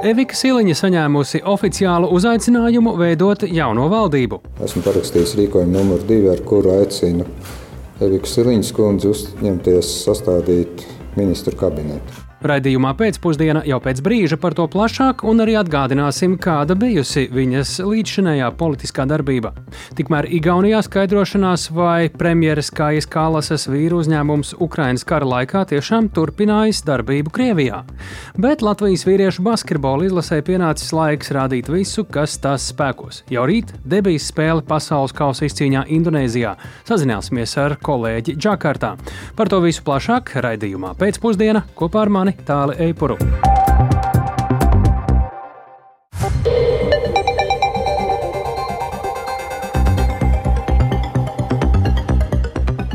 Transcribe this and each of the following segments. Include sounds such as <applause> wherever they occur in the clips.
Evika Siliņa saņēmusi oficiālu uzaicinājumu veidot jauno valdību. Esmu parakstījis rīkojumu numuru divi, ar kuru aicinu Eviku Siliņas kundzi uzņemties sastādīt ministru kabinetu. Raidījumā pēcpusdienā jau pēc brīža par to plašāk un arī atgādināsim, kāda bijusi viņas līdzšinējā politiskā darbība. Tikmēr Igaunijā skaidrošanās, vai premjeras Kājas Kālasas vīru uzņēmums Ukrainas kara laikā tiešām turpinājis darbību Krievijā. Bet Latvijas vīriešu basketbola izlasē pienācis laiks rādīt visu, kas tās spēkos. Jau rīt debijas spēle pasaules kausa izcīņā Indonēzijā. Sazināsimies ar kolēģi Džakartā. Par to visu plašāk raidījumā pēcpusdienā kopā ar mani mani Tāli Eipuru.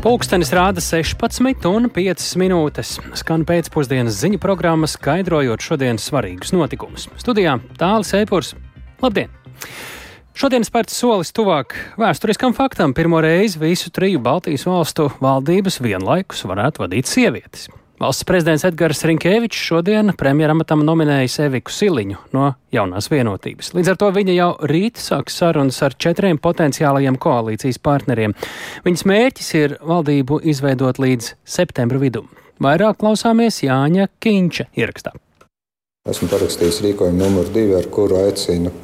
Pūkstens rāda 16 un 5 minūtes. Skan pēcpusdienas ziņu programma, skaidrojot šodienas svarīgus notikumus. Studijā Tālis Eipurs. Labdien! Šodien spērts solis tuvāk vēsturiskam faktam. Pirmo reizi visu triju Baltijas valstu valdības vienlaikus varētu vadīt sievietes. Valsts prezidents Edgars Rinkēvičs šodien premjeramatam nominējis Eviku Siliņu no jaunās vienotības. Līdz ar to viņa jau rīt sāks sarunas ar četriem potenciālajiem koalīcijas partneriem. Viņas mērķis ir valdību izveidot līdz septembra vidum. Vairāk klausāmies Jāņa Kīņča ierakstā. Esmu parakstījis rīkojumu numuru divi, ar kuru aicinu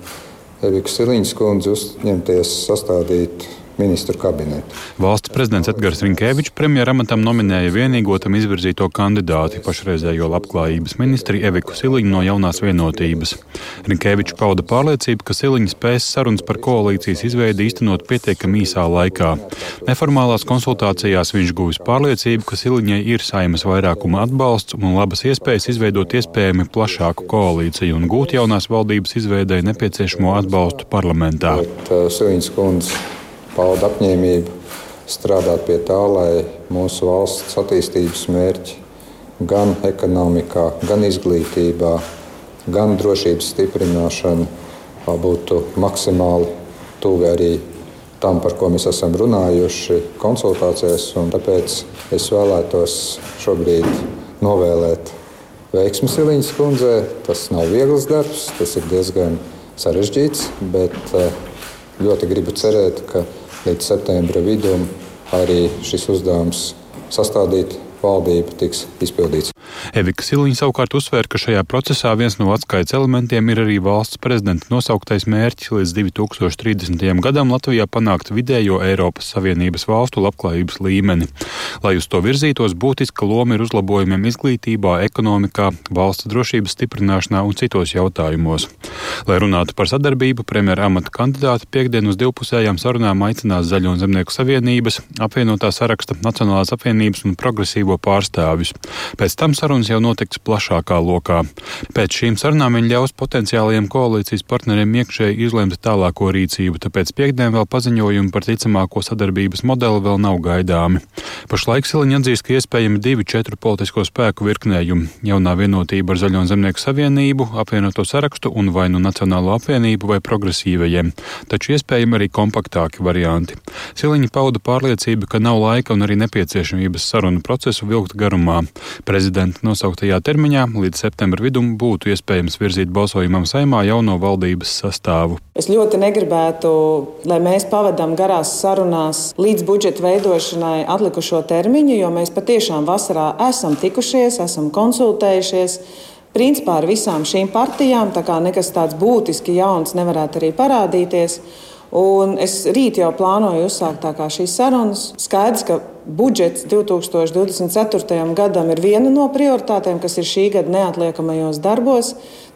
Eviku Siliņas kundzi uzņemties sastādīt ministru kabinetu. Valsts prezidents Edgars Rinkēvičs premjeramatam nominēja vienīgo tam izvirzīto kandidāti, pašreizējo labklājības ministri Eviku Siliņu no jaunās vienotības. Rinkēvičs pauda pārliecību, ka Siliņa spēs sarunas par koalīcijas izveidi īstenot pietiekami īsā laikā. Neformālās konsultācijās viņš guvis pārliecību, ka Siliņai ir saimas vairākuma atbalsts un labas iespējas izveidot iespējami plašāku koalīciju un gūt jaunās valdības izveidai nepieciešamo atbalstu parlamentā. Uh, pauda apņēmību strādāt pie tā, lai mūsu valsts attīstības mērķi gan ekonomikā, gan izglītībā, gan drošības stiprināšana būtu maksimāli tuvi arī tam, par ko mēs esam runājuši konsultācijās. Tāpēc es vēlētos šobrīd novēlēt veiksmi Siliņas kundzei. Tas nav viegls darbs, tas ir diezgan sarežģīts, bet eh, ļoti gribu cerēt, ka līdz septembra vidum arī šis uzdevums sastādīt valdība tiks izpildīts. Evika Siliņa savukārt uzsvēra, ka šajā procesā viens no atskaites elementiem ir arī valsts prezidenta nosauktais mērķis līdz 2030. gadam Latvijā panākt vidējo Eiropas Savienības valstu labklājības līmeni. Lai uz to virzītos, būtiska loma ir uzlabojumiem izglītībā, ekonomikā, valsts drošības stiprināšanā un citos jautājumos. Lai runātu par sadarbību, premjera amata kandidāti piekdien uz divpusējām sarunām aicinās Zaļo un Zemnieku savienības, apvienotā saraksta Nacionālās apvienības un progresīvo pārstāvjus. Pēc tam sarunas jau notiks plašākā lokā. Pēc šīm sarunām viņi ļaus potenciālajiem koalīcijas partneriem iekšēji izlemt tālāko rīcību, tāpēc piekdien vēl paziņojumi par ticamāko sadarbības modeli vēl nav gaidāmi. Pašlaik Siliņa atzīst, ka iespējami divi četru politisko spēku virknējumi - jaunā vienotība ar Zaļo Zemnieku savienību, apvienoto sarakstu un vai nu Nacionālo apvienību vai progresīvajiem, taču iespējami arī kompaktāki varianti. Siliņa pauda pārliecību, ka nav laika un arī nepieciešamības sarunu procesu vilkt garumā. Prezidenta nosauktajā termiņā līdz septembra vidum būtu iespējams virzīt balsojumam saimā jauno valdības sastāvu. Es ļoti negribētu, lai mēs pavadām garās sarunās līdz budžeta veidošanai atlikušo termiņu, jo mēs patiešām vasarā esam tikušies, esam konsultējušies. Principā ar visām šīm partijām, tā kā nekas tāds būtiski jauns nevarētu arī parādīties. Un es rīt jau plānoju uzsākt šīs sarunas. Skaidrs, ka budžets 2024. gadam ir viena no prioritātēm, kas ir šī gada neatliekamajos darbos.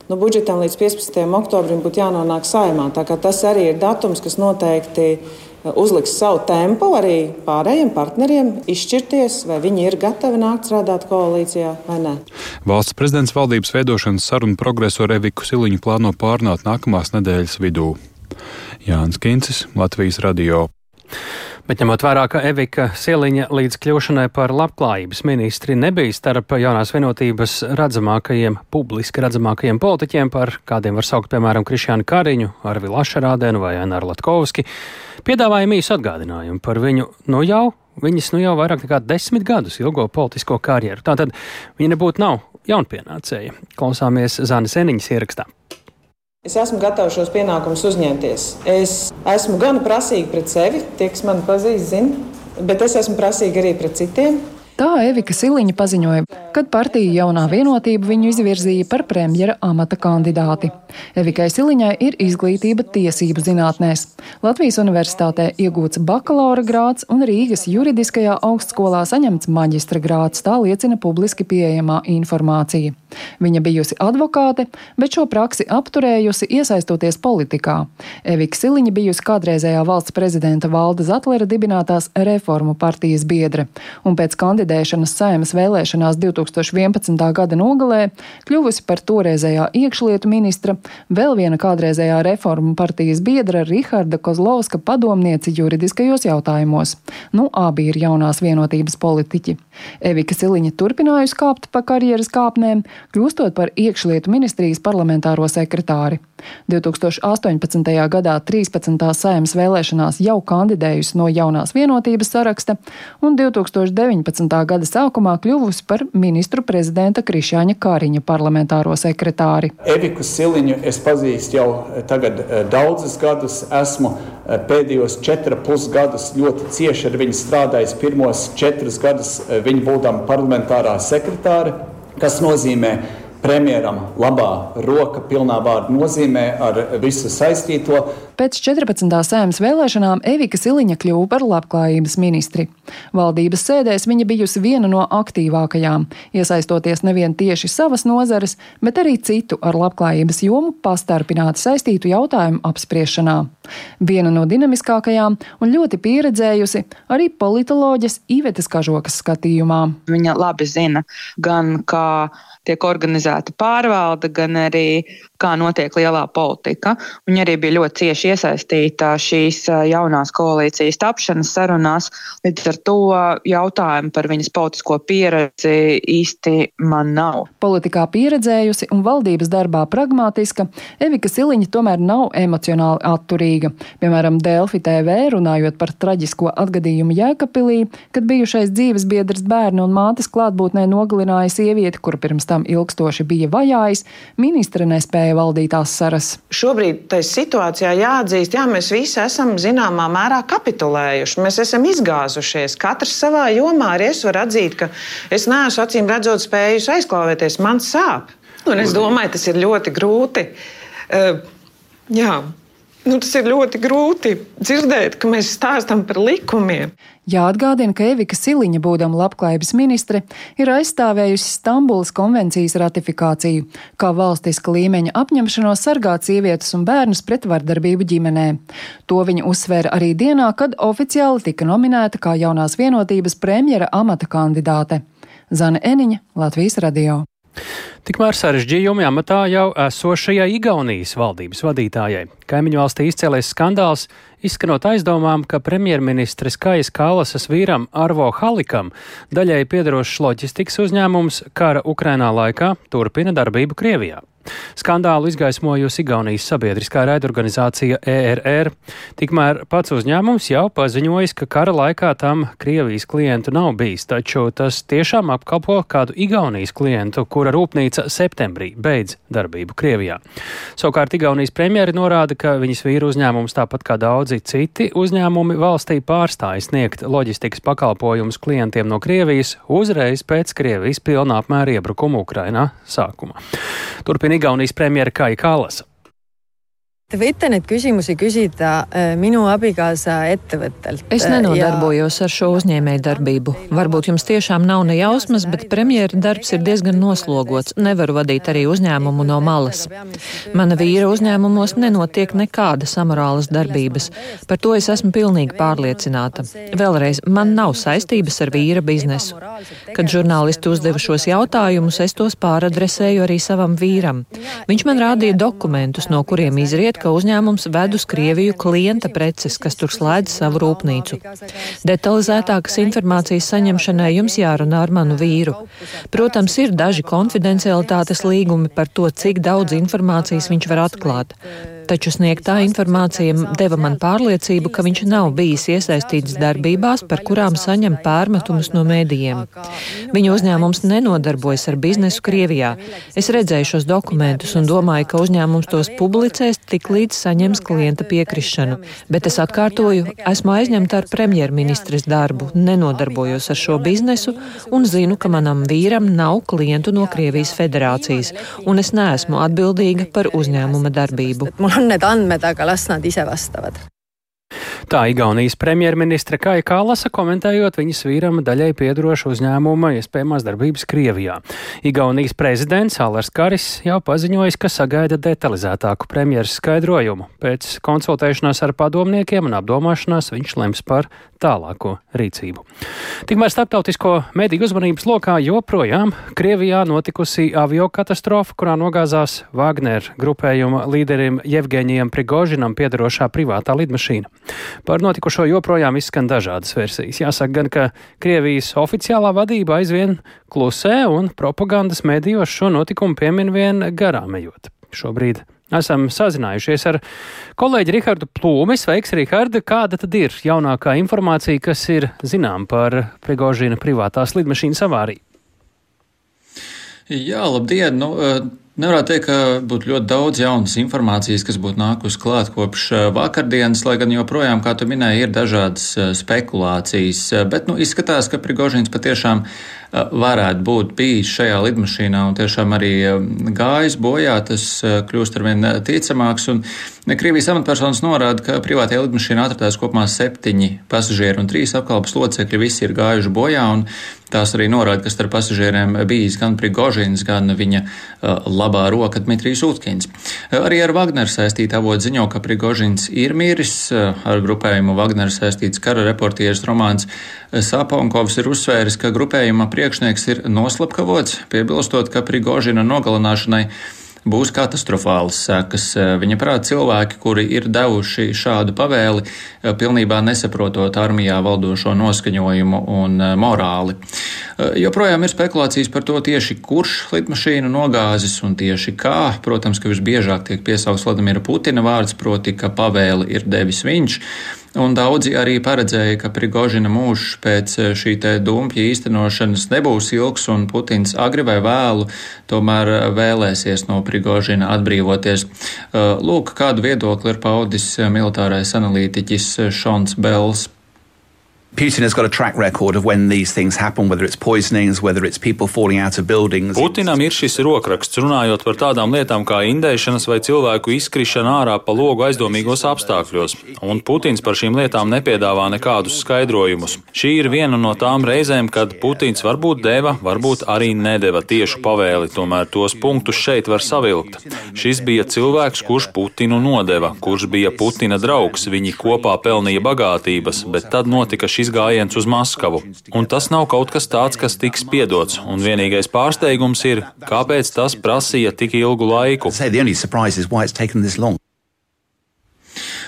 Nu, budžetam līdz 15. oktobrim būtu jānonāk saimā. Tas arī ir datums, kas noteikti uzliks savu tempu arī pārējiem partneriem izšķirties, vai viņi ir gatavi nākt strādāt koalīcijā vai nē. Valsts prezidents valdības veidošanas sarunu progresu ar Eviku Siliņu plāno pārnāt nākamās nedēļas vidū. Jānis Kincis, Latvijas radio. Bet ņemot vērā, ka Evika Sieliņa līdz kļūšanai par labklājības ministri nebija starp jaunās vienotības redzamākajiem, publiski redzamākajiem politiķiem, par kādiem var saukt, piemēram, Krišjānu Kariņu, Arvi Lašarādenu vai Aināru Latkovski, piedāvājam īsu atgādinājumu par viņu nu jau, viņas nu jau vairāk nekā desmit gadus ilgo politisko karjeru. Tātad viņa nebūtu nav jaunpienācēja. Klausāmies Zānes Eniņas ierakstā. Es esmu gatavs šos pienākumus uzņemties. Es esmu gan prasīga pret sevi, tie, kas mani pazīst, zina, bet es esmu prasīga arī pret citiem. Tā Evika Siliņa paziņoja, kad partija jaunā vienotība viņu izvirzīja par premjera amata kandidāti. Evikai Siliņai ir izglītība tiesību zinātnēs. Latvijas universitātē iegūts bakalaura grāds un Rīgas juridiskajā augstskolā saņemts maģistra grāds, tā liecina publiski pieejamā informācija. Viņa bijusi advokāte, bet šo praksi apturējusi iesaistoties politikā. Evika Siliņa bijusi kādreizējā valsts prezidenta Valda Zatlera dibinātās reformu partijas biedre, un pēc kandidēšanas saimas vēlēšanās 2011. gada nogalē kļuvusi par toreizējā iekšlietu ministra, vēl viena kādreizējā reformu partijas biedra Riharda Kozlovska padomnieci juridiskajos jautājumos. Nu, abi ir jaunās vienotības politiķi. Evika Siliņa turpinājusi kāpt pa karjeras kāpnēm, kļūstot par iekšlietu ministrijas parlamentāro sekretāri. 2018. gadā 13. saimas vēlēšanās jau kandidējusi no jaunās vienotības saraksta un 2019. Gada sākumā kļuvusi par ministru prezidenta Krišāņa Kāriņa parlamentāro sekretāri. Eviku Siliņu es pazīstu jau tagad eh, daudzus gadus. Esmu eh, pēdējos četrus pusgadus ļoti cieši ar viņu strādājis. Pirmos četrus gadus eh, viņa būdama parlamentārā sekretāra, kas nozīmē, premjeram labā roka pilnā vārda nozīmē ar visu saistīto. Pēc 14. sēmas vēlēšanām Evika Siliņa kļuva par labklājības ministri. Valdības sēdēs viņa bijusi viena no aktīvākajām, iesaistoties nevien tieši savas nozares, bet arī citu ar labklājības jomu pastarpināti saistītu jautājumu apspriešanā. Viena no dinamiskākajām un ļoti pieredzējusi arī politoloģijas Ivetes Kažokas skatījumā. Viņa labi zina gan kā tiek organizēta pārvalde, gan arī kā notiek lielā politika. Viņa arī bija ļoti cieši iesaistīta šīs jaunās koalīcijas tapšanas sarunās. Līdz ar to jautājumu par viņas politisko pieredzi īsti man nav. Politikā pieredzējusi un valdības darbā pragmatiska, Evika Siliņa tomēr nav emocionāli atturīga. Piemēram, Delfi TV runājot par traģisko atgadījumu Jēkabpilī, kad bijušais dzīves biedrs bērnu un mātes klātbūtnē nogalināja sievieti, kur pirms tam ilgstoši bija vajājis, ministra nespēja nespēja valdīt asaras. Šobrīd tajā situācijā jāatzīst, jā, mēs visi esam zināmā mērā kapitulējuši. Mēs esam izgāzušies. Katrs savā jomā arī es varu atzīt, ka es neesmu acīm redzot spējis aizklāvēties. Man sāp. Un es domāju, tas ir ļoti grūti. Uh, jā. Nu, tas ir ļoti grūti dzirdēt, ka mēs stāstām par likumiem. Jāatgādina, ka Evika Siliņa, būdama labklājības ministre, ir aizstāvējusi Stambulas konvencijas ratifikāciju, kā valstiska līmeņa apņemšanos sargāt sievietes un bērnus pret vardarbību ģimenē. To viņa uzsvēra arī dienā, kad oficiāli tika nominēta kā jaunās vienotības premjera amata kandidāte. Zana Eniņa, Latvijas radio. Tikmēr sarežģījumi amatā jau esošajai Igaunijas valdības vadītājai. Kaimiņu valstī izcēlēs skandāls, izskanot aizdomām, ka premjerministres Kajas Kālasas vīram Arvo Halikam daļai piedarošs loģistikas uzņēmums kara Ukrainā laikā turpina darbību Krievijā. Skandālu izgaismojusi Igaunijas sabiedriskā raidorganizācija ERR. Tikmēr pats uzņēmums jau paziņojis, ka kara laikā tam Krievijas klientu nav bijis, taču tas tiešām apkalpo kādu Igaunijas klientu, kura rūpnīca septembrī beidz darbību Krievijā. Savukārt Igaunijas premjeri norāda, ka viņas vīru uzņēmums, tāpat kā daudzi citi uzņēmumi valstī, pārstāja sniegt loģistikas pakalpojumus klientiem no Krievijas uzreiz pēc Krievijas pilnā apmēra iebrukuma Ukrainā sākuma. Turpina Igaunijas premjera Kaja Kallas. Te võite neid küsimusi küsida äh, minu abikaasa ettevõttelt. Es nenodarbojos ja... ar šo uzņēmēju darbību. Varbūt jums tiešām nav ne jausmas, bet premjera darbs ir diezgan noslogots. Nevaru vadīt arī uzņēmumu no malas. Mana vīra uzņēmumos nenotiek nekāda samorālas darbības. Par to es esmu pilnīgi pārliecināta. Vēlreiz, man nav saistības ar vīra biznesu. Kad žurnālisti uzdeva šos jautājumus, es tos pāradresēju arī savam vīram. Viņš man rādīja dokumentus, no kuriem izriet, šķiet, ka uzņēmums ved uz Krieviju klienta preces, kas tur slēdz savu rūpnīcu. Detalizētākas informācijas saņemšanai jums jārunā ar manu vīru. Protams, ir daži konfidencialitātes līgumi par to, cik daudz informācijas viņš var atklāt. Taču sniegtā informācija deva man pārliecību, ka viņš nav bijis iesaistīts darbībās, par kurām saņem pārmetumus no mēdījiem. Viņa uzņēmums nenodarbojas ar biznesu Krievijā. Es redzēju šos dokumentus un domāju, ka uzņēmums tos publicēs tik līdz saņems klienta piekrišanu. Bet es atkārtoju, esmu aizņemta ar premjerministres darbu, nenodarbojos ar šo biznesu un zinu, ka manam vīram nav klientu no Krievijas federācijas, un es neesmu atbildīga par uzņēmuma darbību. On need andmed, aga las nad ise vastavad. Tā Igaunijas premjerministre Kaja Kalasa komentējot viņas vīram daļai piedarošu uzņēmuma iespējamās darbības Krievijā. Igaunijas prezidents Alers Karis jau paziņojis, ka sagaida detalizētāku premjeras skaidrojumu. Pēc konsultēšanās ar padomniekiem un apdomāšanās viņš lems par tālāko rīcību. Tikmēr starptautisko mediju uzmanības lokā joprojām Krievijā notikusi avio katastrofa, kurā nogāzās Wagner grupējuma līderim Jevgeņijam Prigožinam piedarošā privātā lidmašīna. Par notikušo joprojām izskan dažādas versijas. Jāsaka gan, ka Krievijas oficiālā vadība aizvien klusē un propagandas medijos šo notikumu piemin vien garām ejot. Šobrīd esam sazinājušies ar kolēģi Rihardu Plūmi. Sveiks, Riharda! Kāda tad ir jaunākā informācija, kas ir zinām par Prigožina privātās lidmašīnas avāriju? Jā, labdien! Nu, Nevarētu teikt, ka būtu ļoti daudz jaunas informācijas, kas būtu nākusi klāt kopš vakardienas, lai gan joprojām, kā tu minēji, ir dažādas spekulācijas. Bet nu, izskatās, ka Prigožins patiešām varētu būt bijis šajā lidmašīnā un tiešām arī gājis bojā, tas kļūst arvien ticamāks. Un Krievijas amatpersonas norāda, ka privātajā lidmašīnā atradās kopumā septiņi pasažieri un trīs apkalpes locekļi. Visi ir gājuši bojā, tās arī norāda, ka starp pasažieriem bijis gan Prigožins, gan viņa labā roka Dmitrijs Utkins. Arī ar Wagner saistīta avot ziņo, ka Prigožins ir miris. Ar grupējumu Wagner saistīts kara reportieris Romāns Saponkovs ir uzsvēris, ka grupējuma priekšnieks ir noslapkavots, piebilstot, ka Prigožina nogalināšanai būs katastrofālas sekas. Viņa prāt cilvēki, kuri ir devuši šādu pavēli, pilnībā nesaprotot armijā valdošo noskaņojumu un morāli. Joprojām ir spekulācijas par to tieši kurš lidmašīnu nogāzis un tieši kā. Protams, ka visbiežāk tiek piesaugs Vladimira Putina vārds, proti, ka pavēli ir devis viņš. Un daudzi arī paredzēja, ka Prigožina mūžs pēc eh, šī te dumpja īstenošanas nebūs ilgs, un Putins agri vai vēlu tomēr eh, vēlēsies no Prigožina atbrīvoties. Eh, lūk, kādu viedokli ir paudis militārais analītiķis Šons Bels. Putin has got a track record of when these things happen, whether it's poisonings, whether it's people falling out of buildings. Putinam ir šis rokraksts runājot par tādām lietām kā indēšanas vai cilvēku izkrišana ārā pa logu aizdomīgos apstākļos, un Putins par šīm lietām nepiedāvā nekādus skaidrojumus. Šī ir viena no tām reizēm, kad Putins varbūt deva, varbūt arī nedeva tiešu pavēli, tomēr tos punktus šeit var savilkt. Šis bija cilvēks, kurš Putinu nodeva, kurš bija Putina draugs, viņi kopā pelnīja bagātības, bet tad notika šis gājiens uz Maskavu. Un tas nav kaut kas tāds, kas tiks piedots, un vienīgais pārsteigums ir, kāpēc tas prasīja tik ilgu laiku.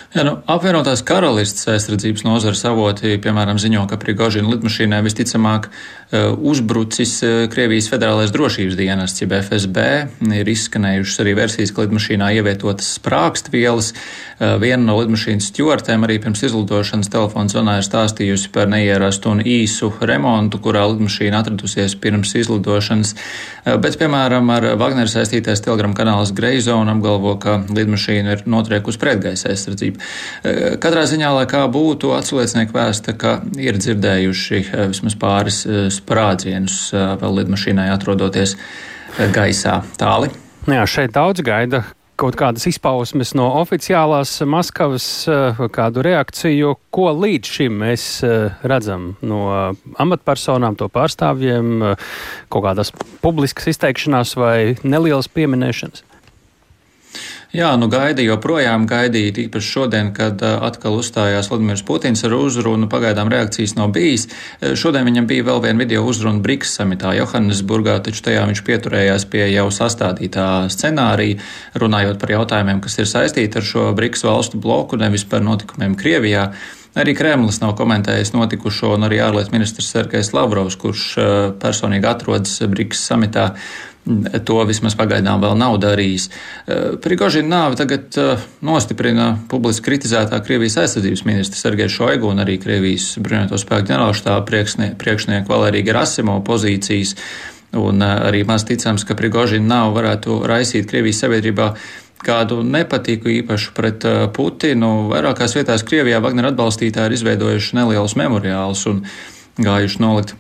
Jā, nu, apvienotās karalistes aizsardzības nozares avoti, piemēram, ziņo, ka Prigožina lidmašīnai visticamāk eh, uzbrucis eh, Krievijas federālais drošības dienests, jeb FSB. Ir izskanējušas arī versijas, ka lidmašīnā ievietotas sprākstvielas. Eh, viena no lidmašīnas stjortēm arī pirms izlidošanas telefona zvanā ir stāstījusi par neierastu un īsu remontu, kurā lidmašīna atradusies pirms izlidošanas. Bet, piemēram, ar Wagner saistītais telegram kanāls Greizona apgalvo, ka lidmašīna ir notriekusi pretgaisa aizsardzību. Eh, katrā ziņā, lai kā būtu, atsliecinieki vēsta, ka ir dzirdējuši eh, vismaz pāris eh, sprādzienus vēl lidmašīnai atrodoties gaisā tāli. Jā, šeit daudz gaida kaut kādas izpausmes no oficiālās Maskavas, kādu reakciju, ko līdz šim mēs redzam no amatpersonām, to pārstāvjiem, kaut kādas publiskas izteikšanās vai nelielas pieminēšanas. Jā, nu gaida joprojām gaidīja, īpaši šodien, kad atkal uzstājās Vladimirs Putins ar uzrunu, pagaidām reakcijas nav bijis. Šodien viņam bija vēl viena video uzruna Briks samitā Johannesburgā, taču tajā viņš pieturējās pie jau sastādītā scenārija, runājot par jautājumiem, kas ir saistīti ar šo Briks valstu bloku, nevis par notikumiem Krievijā. Arī Kremlis nav komentējis notikušo, un arī ārlietu ministrs Sergejs Lavrovs, kurš personīgi atrodas Briks samitā, to vismaz pagaidām vēl nav darījis. Prigožina nāve tagad nostiprina publiski kritizētā Krievijas aizsardzības ministra Sergeja Šoigu un arī Krievijas bruņoto spēku ģenerālštāba priekšnieku Valēriju Gerasimo pozīcijas. Un arī maz ticams, ka Prigožina nav varētu raisīt Krievijas sabiedrībā kādu nepatiku īpaši pret Putinu. Vairākās vietās Krievijā Wagner atbalstītāji ir izveidojuši nelielus memoriālus un gājuši nolikt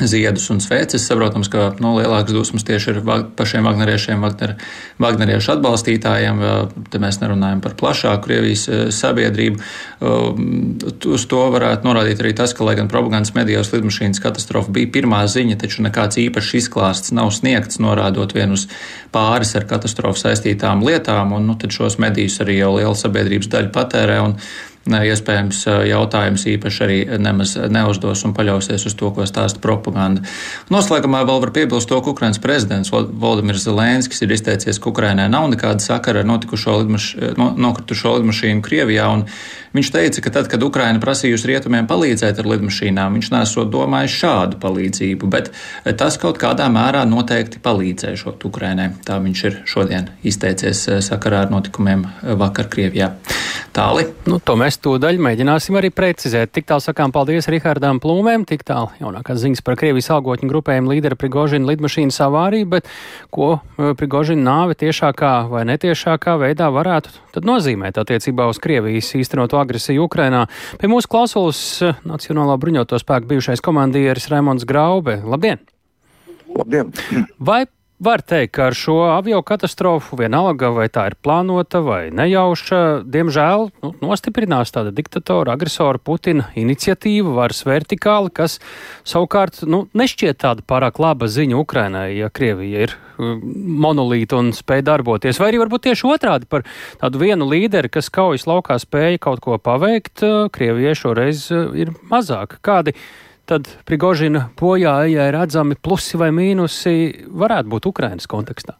ziedus un sveces. Saprotams, ka nu, lielākas dusmas tieši ir pašiem vagneriešiem, Wagner, vagneriešu atbalstītājiem. Te mēs nerunājam par plašāku Krievijas e, sabiedrību. Uz to varētu norādīt arī tas, ka, lai gan propagandas medijos lidmašīnas katastrofa bija pirmā ziņa, taču nekāds īpašs izklāsts nav sniegts, norādot vien uz pāris ar katastrofu saistītām lietām, un nu, šos medijus arī jau liela sabiedrības daļa patērē. Un, iespējams jautājums īpaši arī nemaz neuzdos un paļausies uz to, ko stāsta propaganda. Noslēgumā vēl var piebilst to, ka Ukrainas prezidents Valdemirs Zelenskis ir izteicies, ka Ukrainai nav nekāda sakara ar notikušo lidmaš, no, nokritušo lidmašīnu Krievijā, un viņš teica, ka tad, kad Ukraina prasījusi rietumiem palīdzēt ar lidmašīnām, viņš nesot domājis šādu palīdzību, bet tas kaut kādā mērā noteikti palīdzēšot Ukrainai. Tā viņš ir šodien izteicies sakarā ar notikumiem vakar Krievijā. Tāli. Nu, to mēs tūdaļ mēģināsim arī precizēt. Tik tālu sakām paldies Rihardām Plūmēm, tik tālu jaunākās ziņas par Krievijas algotņu grupējumu līdera Prigožina lidmašīnas avāriju, bet ko eh, Prigožina nāve tiešākā vai netiešākā veidā varētu tad nozīmēt attiecībā uz Krievijas īstenoto agresiju Ukrainā. Pie mūsu klausulas eh, Nacionālā bruņoto spēku bijušais komandieris Raimons Graube. Labdien! Labdien! Vai Var teikt, ka ar šo avio katastrofu vienalga, vai tā ir plānota vai nejauša, diemžēl nu, nostiprinās tāda diktatora, agresora Putina iniciatīva, varas vertikāli, kas savukārt nu, nešķiet tāda pārāk laba ziņa Ukrainai, ja Krievija ir um, monolīta un spēja darboties. Vai arī varbūt tieši otrādi par tādu vienu līderi, kas kaujas laukā spēja kaut ko paveikt, uh, Krievijai šoreiz uh, ir mazāk. Kādi tad Prigožina bojā ejai redzami plusi vai mīnusi varētu būt Ukrainas kontekstā?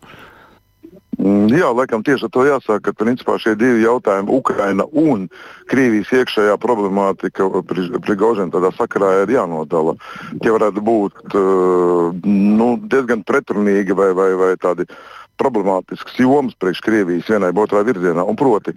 Mm, jā, laikam tieši ar to jāsāk, ka principā šie divi jautājumi, Ukraina un Krievijas iekšējā problemātika, Prigožina tādā sakarā ir jānodala. Tie varētu būt uh, nu, diezgan pretrunīgi vai, vai, vai tādi problemātisks joms priekš Krievijas vienai vai otrai virzienā. Un proti,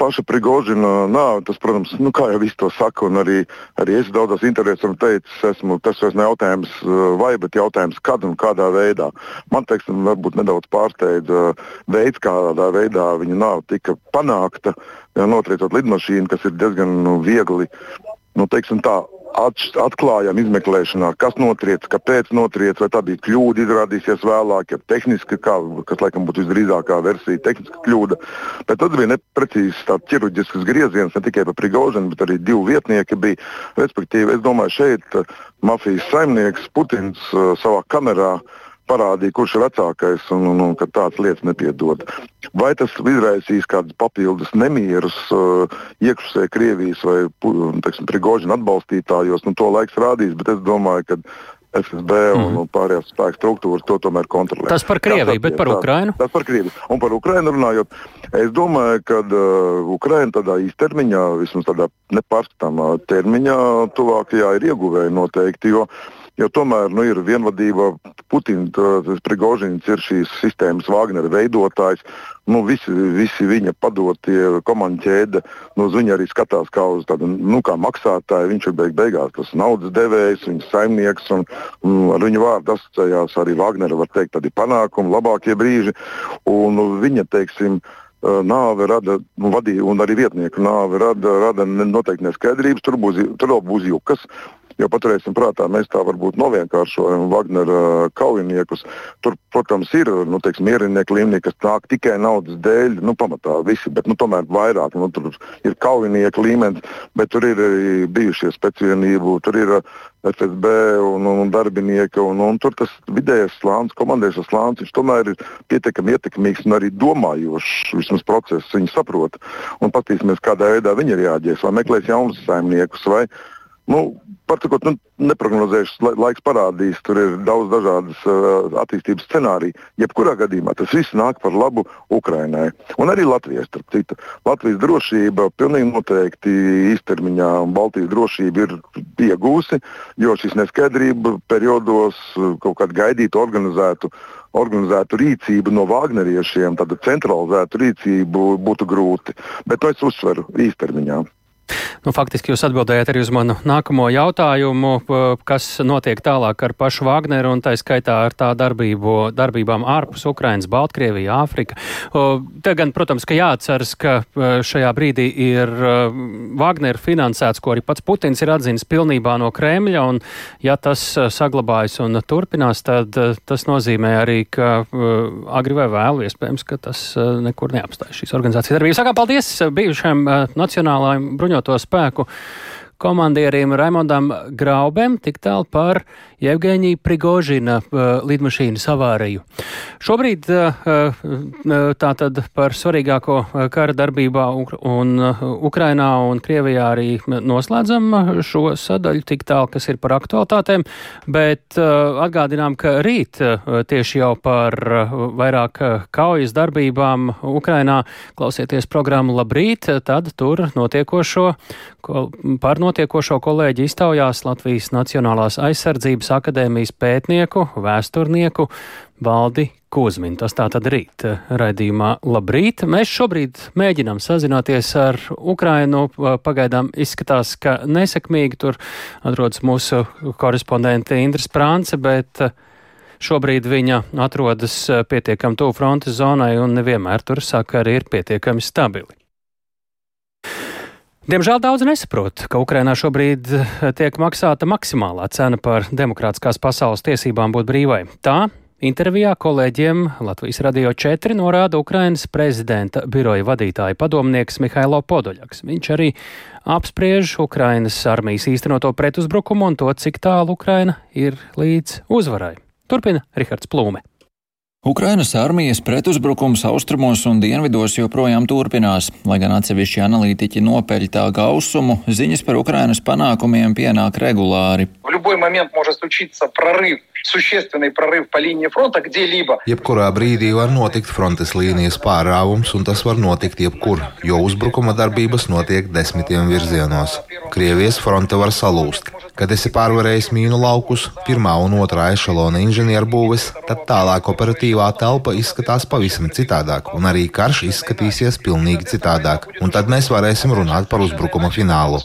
paša Prigožina nāve, tas, protams, nu, kā jau viss to saka, un arī, arī es daudzās intervijās esmu teicis, esmu, tas vairs ne jautājums vai, bet jautājums, kad un kādā veidā. Man, teiksim, varbūt nedaudz pārsteidza veids, kādā veidā viņa nāve tika panākta, notriecot lidmašīnu, kas ir diezgan nu, viegli, nu, teiksim tā, atklājām izmeklēšanā, kas notriec, kāpēc notriec, vai tā bija kļūda, izrādīsies vēlāk, ja tehniski, kā, kas laikam būtu visdrīzākā versija, tehniska kļūda. Bet tad bija neprecīzs ķirurģisks grieziens ne tikai par Prigaužanu, bet arī divi vietnieki bija. Respektīvi, es domāju, šeit mafijas saimnieks Putins uh, savā kamerā uh, parādīja, kurš ir vecākais un, un, un ka tādas lietas nepiedod. Vai tas izraisīs kādus papildus nemierus uh, iekšpusē Krievijas vai Prigožina atbalstītājos, nu, to laiks rādīs, bet es domāju, ka FSB un, mm. un pārējās spēku struktūras to tomēr kontrolē. Tas par Krieviju, bet par Ukrainu? Tas, tas par Krieviju. Un par Ukrainu runājot, es domāju, ka uh, Ukraina tādā īstermiņā, vismaz tādā nepārskatāmā termiņā, tuvākajā ir ieguvēja noteikti. Jo, uh, Jo tomēr nu, ir vienvadība, Putins, Prigožins ir šīs sistēmas Wagnera veidotājs. Nu, visi, visi viņa padotie komandu ķēde, nu, uz viņu arī skatās kā uz tādu nu, kā maksātāju. Viņš ir beig beigās tas naudas devējs, viņa saimnieks, un, un ar viņu vārdu asociējās arī Wagnera, var teikt, tādi panākumi, labākie brīži. Un, nu, viņa, teiksim, nāve rada, nu, vadīja, un arī vietnieku nāve rada, rada noteikti neskaidrības. Tur būs, tur būs jukas. Jo paturēsim prātā, mēs tā varbūt novienkāršojam Wagnera kaujiniekus. Tur, protams, ir nu, teiksim, mierinieki līmenī, kas nāk tikai naudas dēļ, nu, pamatā visi, bet nu, tomēr vairāk. Nu, tur ir kaujinieki līmenis, bet tur ir bijušie speciālību, tur ir FSB un, un darbinieki. Un, un tur tas vidējais slānis, komandēšanas slānis, viņš tomēr ir pietiekami ietekmīgs un arī domājošs. Vismaz process viņi saprot. Un paskatīsimies, kādā veidā viņi reaģēs. Vai meklēs jaunus saimniekus, vai Nu, Pārcakot, nu, neprognozējuši, laiks parādīs, tur ir daudz dažādas uh, attīstības scenāriju. Jebkurā gadījumā tas viss nāk par labu Ukrainai. Un arī Latvijai, starp citu. Latvijas drošība pilnīgi noteikti īstermiņā Baltijas drošība ir iegūsi, jo šis neskaidrība periodos kaut kādu gaidītu, organizētu organizētu rīcību no Wagneriešiem, tādu centralizētu rīcību būtu grūti. Bet to es uzsveru īstermiņā. Nu, faktiski jūs atbildējat arī uz manu nākamo jautājumu, kas notiek tālāk ar pašu Wagneru un tā skaitā ar tā darbību, darbībām ārpus Ukrainas, Baltkrievija, Āfrika. Te gan, protams, ka jāatceras, ka šajā brīdī ir Wagner finansēts, ko arī pats Putins ir atzīnis pilnībā no Kremļa, un ja tas saglabājas un turpinās, tad tas nozīmē arī, ka agri vai vēlu iespējams, ka tas nekur neapstājas šīs organizācijas darbības. Sākām paldies bijušajam nacionālajiem bruņotajiem bruņoto spēku komandierim Raimondam Graubem tik tālu par Jevgeņija Prigožina uh, lidmašīnas avāriju. Šobrīd uh, uh, tātad par svarīgāko kara darbībā un Ukrainā un Krievijā arī noslēdzam šo sadaļu tik tālu, kas ir par aktualitātēm, bet atgādinām, ka rīt tieši jau par vairāk kaujas darbībām Ukrainā klausieties programmu Labrīt, tad tur notiekošo, par notiekošo kolēģi iztaujās Latvijas Nacionālās aizsardzības Zinātnes akadēmijas pētnieku, vēsturnieku Valdi Kozminu. Tas tā tad rīt eh, raidījumā Labrīt. Mēs šobrīd mēģinām sazināties ar Ukrainu. Pagaidām izskatās, ka nesekmīgi tur atrodas mūsu korespondente Indras Prānce, bet eh, Šobrīd viņa atrodas eh, pietiekami tuvu frontes zonai un nevienmēr tur sakari ir pietiekami stabili. Diemžēl daudz nesaprot, ka Ukrainā šobrīd eh, tiek maksāta maksimālā cena par demokrātiskās pasaules tiesībām būt brīvai. Tā intervijā kolēģiem Latvijas Radio 4 norāda Ukrainas prezidenta biroja vadītāja padomnieks Mihailo Podoļaks. Viņš arī apspriež Ukrainas armijas īstenoto pretuzbrukumu un to, cik tālu Ukraina ir līdz uzvarai. Turpina Rihards Plūme. Ukrainas armijas pretuzbrukums austrumos un dienvidos joprojām turpinās, lai gan atsevišķi analītiķi nopeļ tā gausumu, ziņas par Ukrainas panākumiem pienāk regulāri. Jebkurā brīdī var notikt frontes līnijas pārāvums, un tas var notikt jebkur, jo uzbrukuma darbības notiek desmitiem virzienos. Krievijas fronte var salūst. Kad esi pārvarējis mīnu laukus, pirmā un otrā ešalona inženierbūves, tad tālāk operatīvā telpa izskatās pavisam citādāk, un arī karš izskatīsies pilnīgi citādāk. Un tad mēs varēsim runāt par uzbrukuma finālu.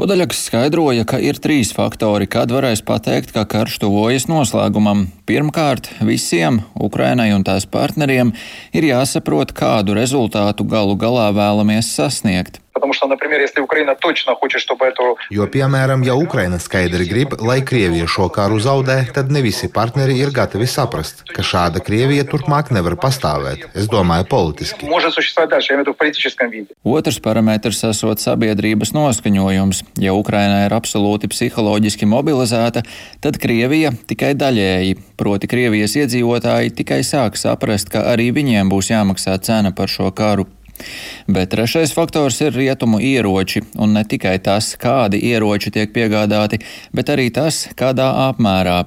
Podaļaks skaidroja, ka ir trīs faktori, kad varēs pateikt, ka karš tuvojas noslēgumam. Pirmkārt, visiem Ukrainai un tās partneriem ir jāsaprot, kādu rezultātu galu galā vēlamies sasniegt. Потому что, например, если Украина точно хочет, чтобы эту... Jo, piemēram, ja Ukraina skaidri grib, lai Krievija šo karu zaudē, tad ne visi partneri ir gatavi saprast, ka šāda Krievija turpmāk nevar pastāvēt. Es domāju, politiski. Otrs parametrs esot sabiedrības noskaņojums. Ja Ukraina ir absolūti psiholoģiski mobilizēta, tad Krievija tikai daļēji, proti Krievijas iedzīvotāji tikai sāk saprast, ka arī viņiem būs jāmaksā cena par šo karu. Bet trešais faktors ir rietumu ieroči, un ne tikai tas, kādi ieroči tiek piegādāti, bet arī tas, kādā apmērā.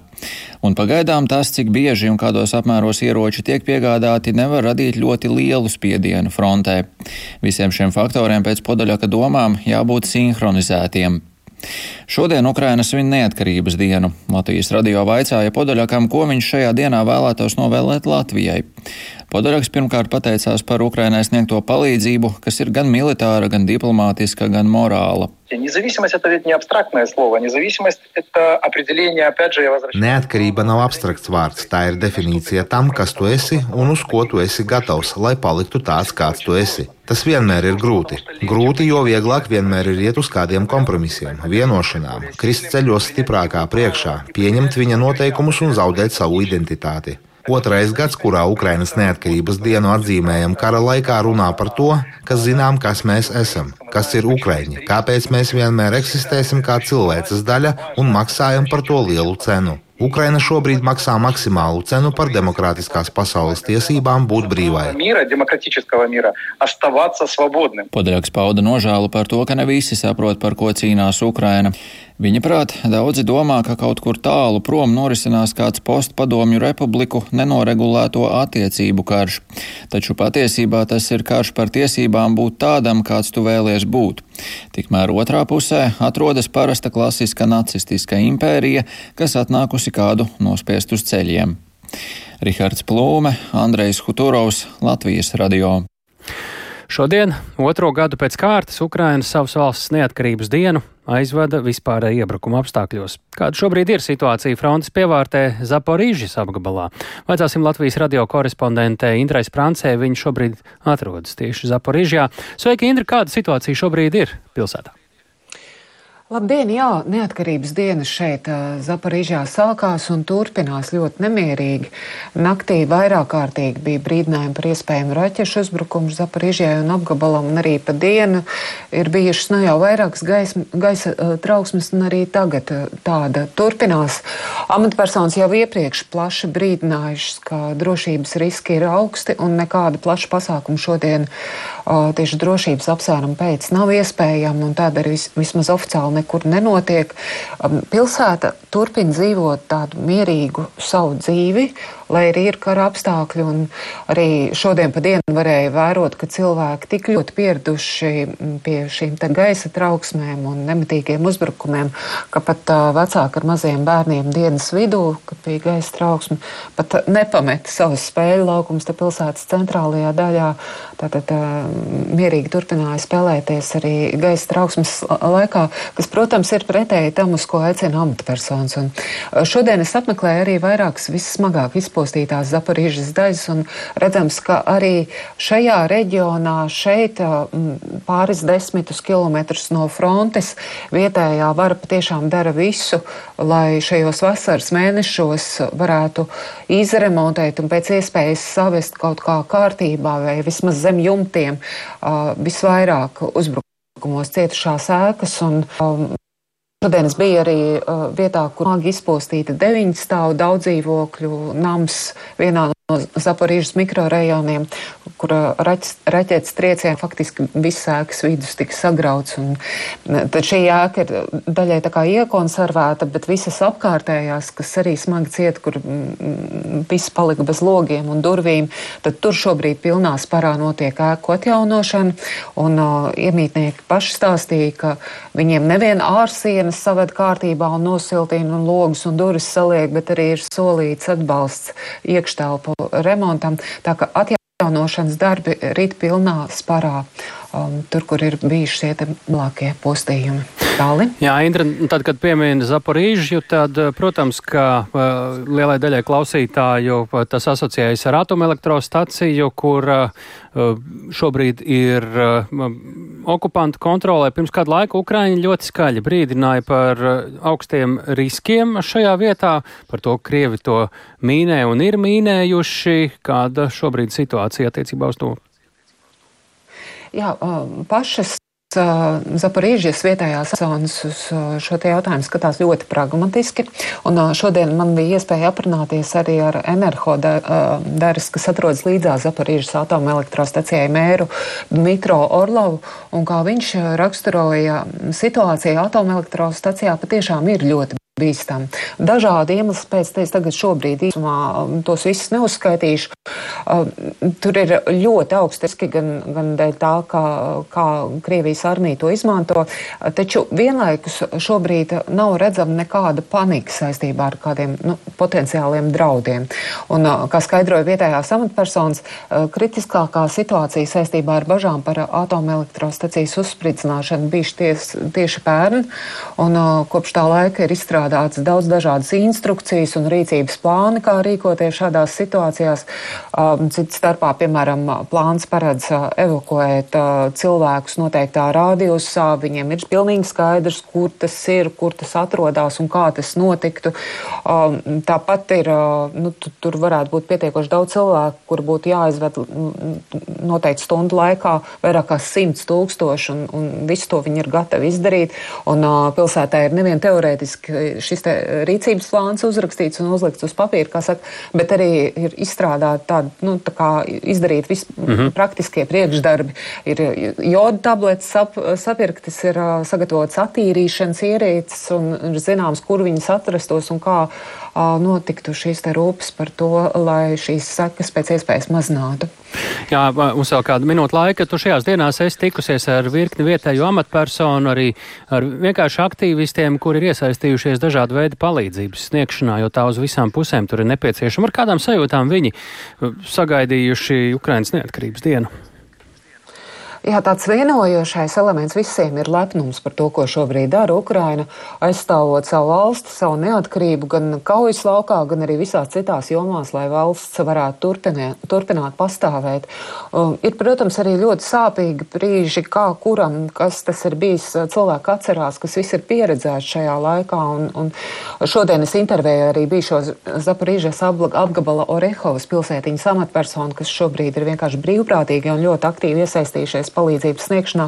Un pagaidām tas, cik bieži un kādos apmēros ieroči tiek piegādāti, nevar radīt ļoti lielu spiedienu frontē. Visiem šiem faktoriem pēc podaļaka domām jābūt sinhronizētiem. Šodien Ukraina svin neatkarības dienu. Latvijas radio vaicāja Podaļakam, ko viņš šajā dienā vēlētos novēlēt Latvijai. Podoraks pirmkārt pateicās par Ukrainai sniegto palīdzību, kas ir gan militāra, gan diplomātiska, gan morāla. Neatkarība nav abstrakts vārds, tā ir definīcija tam, kas tu esi un uz ko tu esi gatavs, lai paliktu tāds, kāds tu esi. Tas vienmēr ir grūti. Grūti, jo vieglāk vienmēr ir iet uz kādiem kompromisiem, vienošanām, krist ceļos stiprākā priekšā, pieņemt viņa noteikumus un zaudēt savu identitāti. Otrais gads, kurā Ukrainas neatkarības dienu atzīmējam kara laikā, runā par to, ka zinām, kas mēs esam, kas ir Ukraiņi, kāpēc mēs vienmēr eksistēsim kā cilvēces daļa un maksājam par to lielu cenu. Ukraina šobrīd maksā maksimālu cenu par demokrātiskās pasaules tiesībām būt brīvai. Podrāks pauda nožēlu par to, ka ne visi saprot, par ko cīnās Ukraina. Viņa prāt, daudzi domā, ka kaut kur tālu prom norisinās kāds postpadomju republiku nenoregulēto attiecību karš. Taču patiesībā tas ir karš par tiesībām būt tādam, kāds tu vēlies būt. Tikmēr otrā pusē atrodas parasta klasiska nacistiska impērija, kas atnākusi kādu nospiest uz ceļiem. Rihards Plūme, Andrejs Huturovs, Latvijas radio. Šodien, otro gadu pēc kārtas, Ukraina savas valsts neatkarības dienu aizvada vispārēja iebrukuma apstākļos. Kāda šobrīd ir situācija frontes pievārtē Zaporīžas apgabalā? Vaicāsim Latvijas radio korespondentē Indrai Sprancē, viņa šobrīd atrodas tieši Zaporīžā. Sveiki, Indra, kāda situācija šobrīd ir pilsētā? Labdien, jā, neatkarības diena šeit Zaparīžā sākās un turpinās ļoti nemierīgi. Naktī vairāk kārtīgi bija brīdinājumi par iespējamu raķešu uzbrukumu Zaparīžai un apgabalam, un arī pa dienu ir bijušas nu jau vairākas gaisa, gaisa trauksmes, un arī tagad tāda turpinās. Amatpersonas jau iepriekš plaši brīdinājušas, ka drošības riski ir augsti un nekāda plaša pasākuma šodien tieši drošības apsvērumu pēc nav iespējama, un tāda arī vismaz oficiāli nekur nenotiek. Pilsēta turpina dzīvot tādu mierīgu savu dzīvi, lai arī ir kara apstākļi. Arī šodien pa dienu varēja vērot, ka cilvēki tik ļoti pieraduši mm, pie šīm gaisa trauksmēm un nemitīgiem uzbrukumiem, ka pat uh, vecāki ar maziem bērniem dienas vidū, kad bija gaisa trauksme, pat nepameta savus spēļu laukumus te pilsētas centrālajā daļā. Tātad uh, mierīgi turpināja spēlēties arī gaisa trauksmes laikā, kas, protams, ir pretēji tam, uz ko aicina amatpersonas. Un šodien es apmeklēju arī vairākas vissmagāk izpildītas izpostītās Zaporīžas daļas, redzams, ka arī šajā reģionā, šeit pāris desmitus kilometrus no frontes, vietējā vara patiešām dara visu, lai šajos vasaras mēnešos varētu izremontēt un pēc iespējas savest kaut kā kārtībā vai vismaz zem jumtiem visvairāk uzbrukumos cietušās ēkas. Un, um, Šodien es biju arī uh, vietā, kur smagi izpostīta deviņu stāvu daudz dzīvokļu nams vienā no Zaporīžas mikrorajoniem, kur raķetes triecienā faktiski viss ēkas vidus tika sagrauts. Tad šī ēka ir daļai iekonservēta, bet visas apkārtējās, kas arī smagi cieta, kur viss palika bez logiem un durvīm, tad tur šobrīd pilnā sparā notiek ēku atjaunošana. Un uh, iemītnieki paši stāstīja, ka viņiem nevien ārsienas saved kārtībā un nosiltina un logus un durvis saliek, bet arī ir solīts atbalsts iekštelpu remontam. Atjaunošanas darbi rīt pilnā sparā. Um, tur, kur ir bijuši šie blākie postījumi. Tāli. Jā, Indra, tad, kad piemina Zaporīžu, tad, protams, ka uh, lielai daļai klausītāju uh, tas asociējas ar atomelektrostaciju, kur uh, šobrīd ir okupantu kontrolē. Pirms kādu laiku Ukraiņi ļoti skaļi brīdināja par augstiem riskiem šajā vietā, par to Krievi to mīnē un ir mīnējuši. Kāda šobrīd situācija attiecībā uz to? Jā, pašas Zaporīžas vietējās personas uz šo jautājumu skatās ļoti pragmatiski. Un šodien man bija iespēja aprunāties arī ar Enerho Daris, kas atrodas līdzās Zaporīžas atomelektrostacijai mēru Dmitro Orlovu. Un kā viņš raksturoja situāciju atomelektrostacijā, patiešām ir ļoti bīstami. Dažādi iemesli pēc tam, tagad šobrīd īsumā um, tos visus neuzskaitīšu. Um, tur ir ļoti augsti riski gan, gan dēļ tā, kā, kā Krievijas armija to izmanto, taču vienlaikus šobrīd nav redzama nekāda panika saistībā ar kādiem nu, potenciāliem draudiem. Un, uh, kā skaidroja vietējās amatpersonas, uh, kritiskākā situācija saistībā ar bažām par atomelektrostacijas uzspridzināšanu ties, tieši pērn, un uh, kopš tā laika ir izstrādāta izstrādātas daudz dažādas instrukcijas un rīcības plāni, kā rīkoties šādās situācijās. Um, Cits starpā, piemēram, plāns paredz uh, evakuēt uh, cilvēkus noteiktā rādījusā. Viņiem ir pilnīgi skaidrs, kur tas ir, kur tas atrodas un kā tas notiktu. Um, tāpat ir, uh, nu, tur varētu būt pietiekoši daudz cilvēku, kur būtu jāizved noteikti stundu laikā vairāk kā simts tūkstoši, un, un visu to viņi ir gatavi izdarīt. Un pilsētā ir nevien teorētiski šis rīcības plāns uzrakstīts un uzlikts uz papīra, kā saka, bet arī ir izstrādāti tādi, nu, tā kā izdarīt vis mm -hmm. praktiskie priekšdarbi. Ir joda tabletes sap, sapirktas, ir sagatavotas attīrīšanas ierīces un ir zināms, kur viņas atrastos un kā notiktu šīs rūpes par to, lai šīs sekas pēc iespējas mazinātu. Jā, mums vēl kāda minūte laika. Tu šajās dienās esi tikusies ar virkni vietēju amatpersonu, arī ar vienkārši aktīvistiem, kuri ir iesaistījušies dažādu veidu palīdzības sniegšanā, jo tā uz visām pusēm tur ir nepieciešama. Ar kādām sajūtām viņi sagaidījuši Ukrainas neatkarības dienu? Jā, tāds vienojošais elements visiem ir lepnums par to, ko šobrīd dara Ukraina, aizstāvot savu valsti, savu neatkarību gan kaujas laukā, gan arī visās citās jomās, lai valsts varētu turpināt, turpināt pastāvēt. Um, ir, protams, arī ļoti sāpīgi brīži, kā kuram, kas tas ir bijis, cilvēki atcerās, kas viss ir pieredzēts šajā laikā. Un, un šodien es intervēju arī bijušo Zaparīžas apgabala Orehovas pilsētiņas amatpersonu, kas šobrīd ir vienkārši brīvprātīgi un ļoti aktīvi iesaistījušies palīdzības sniegšanā.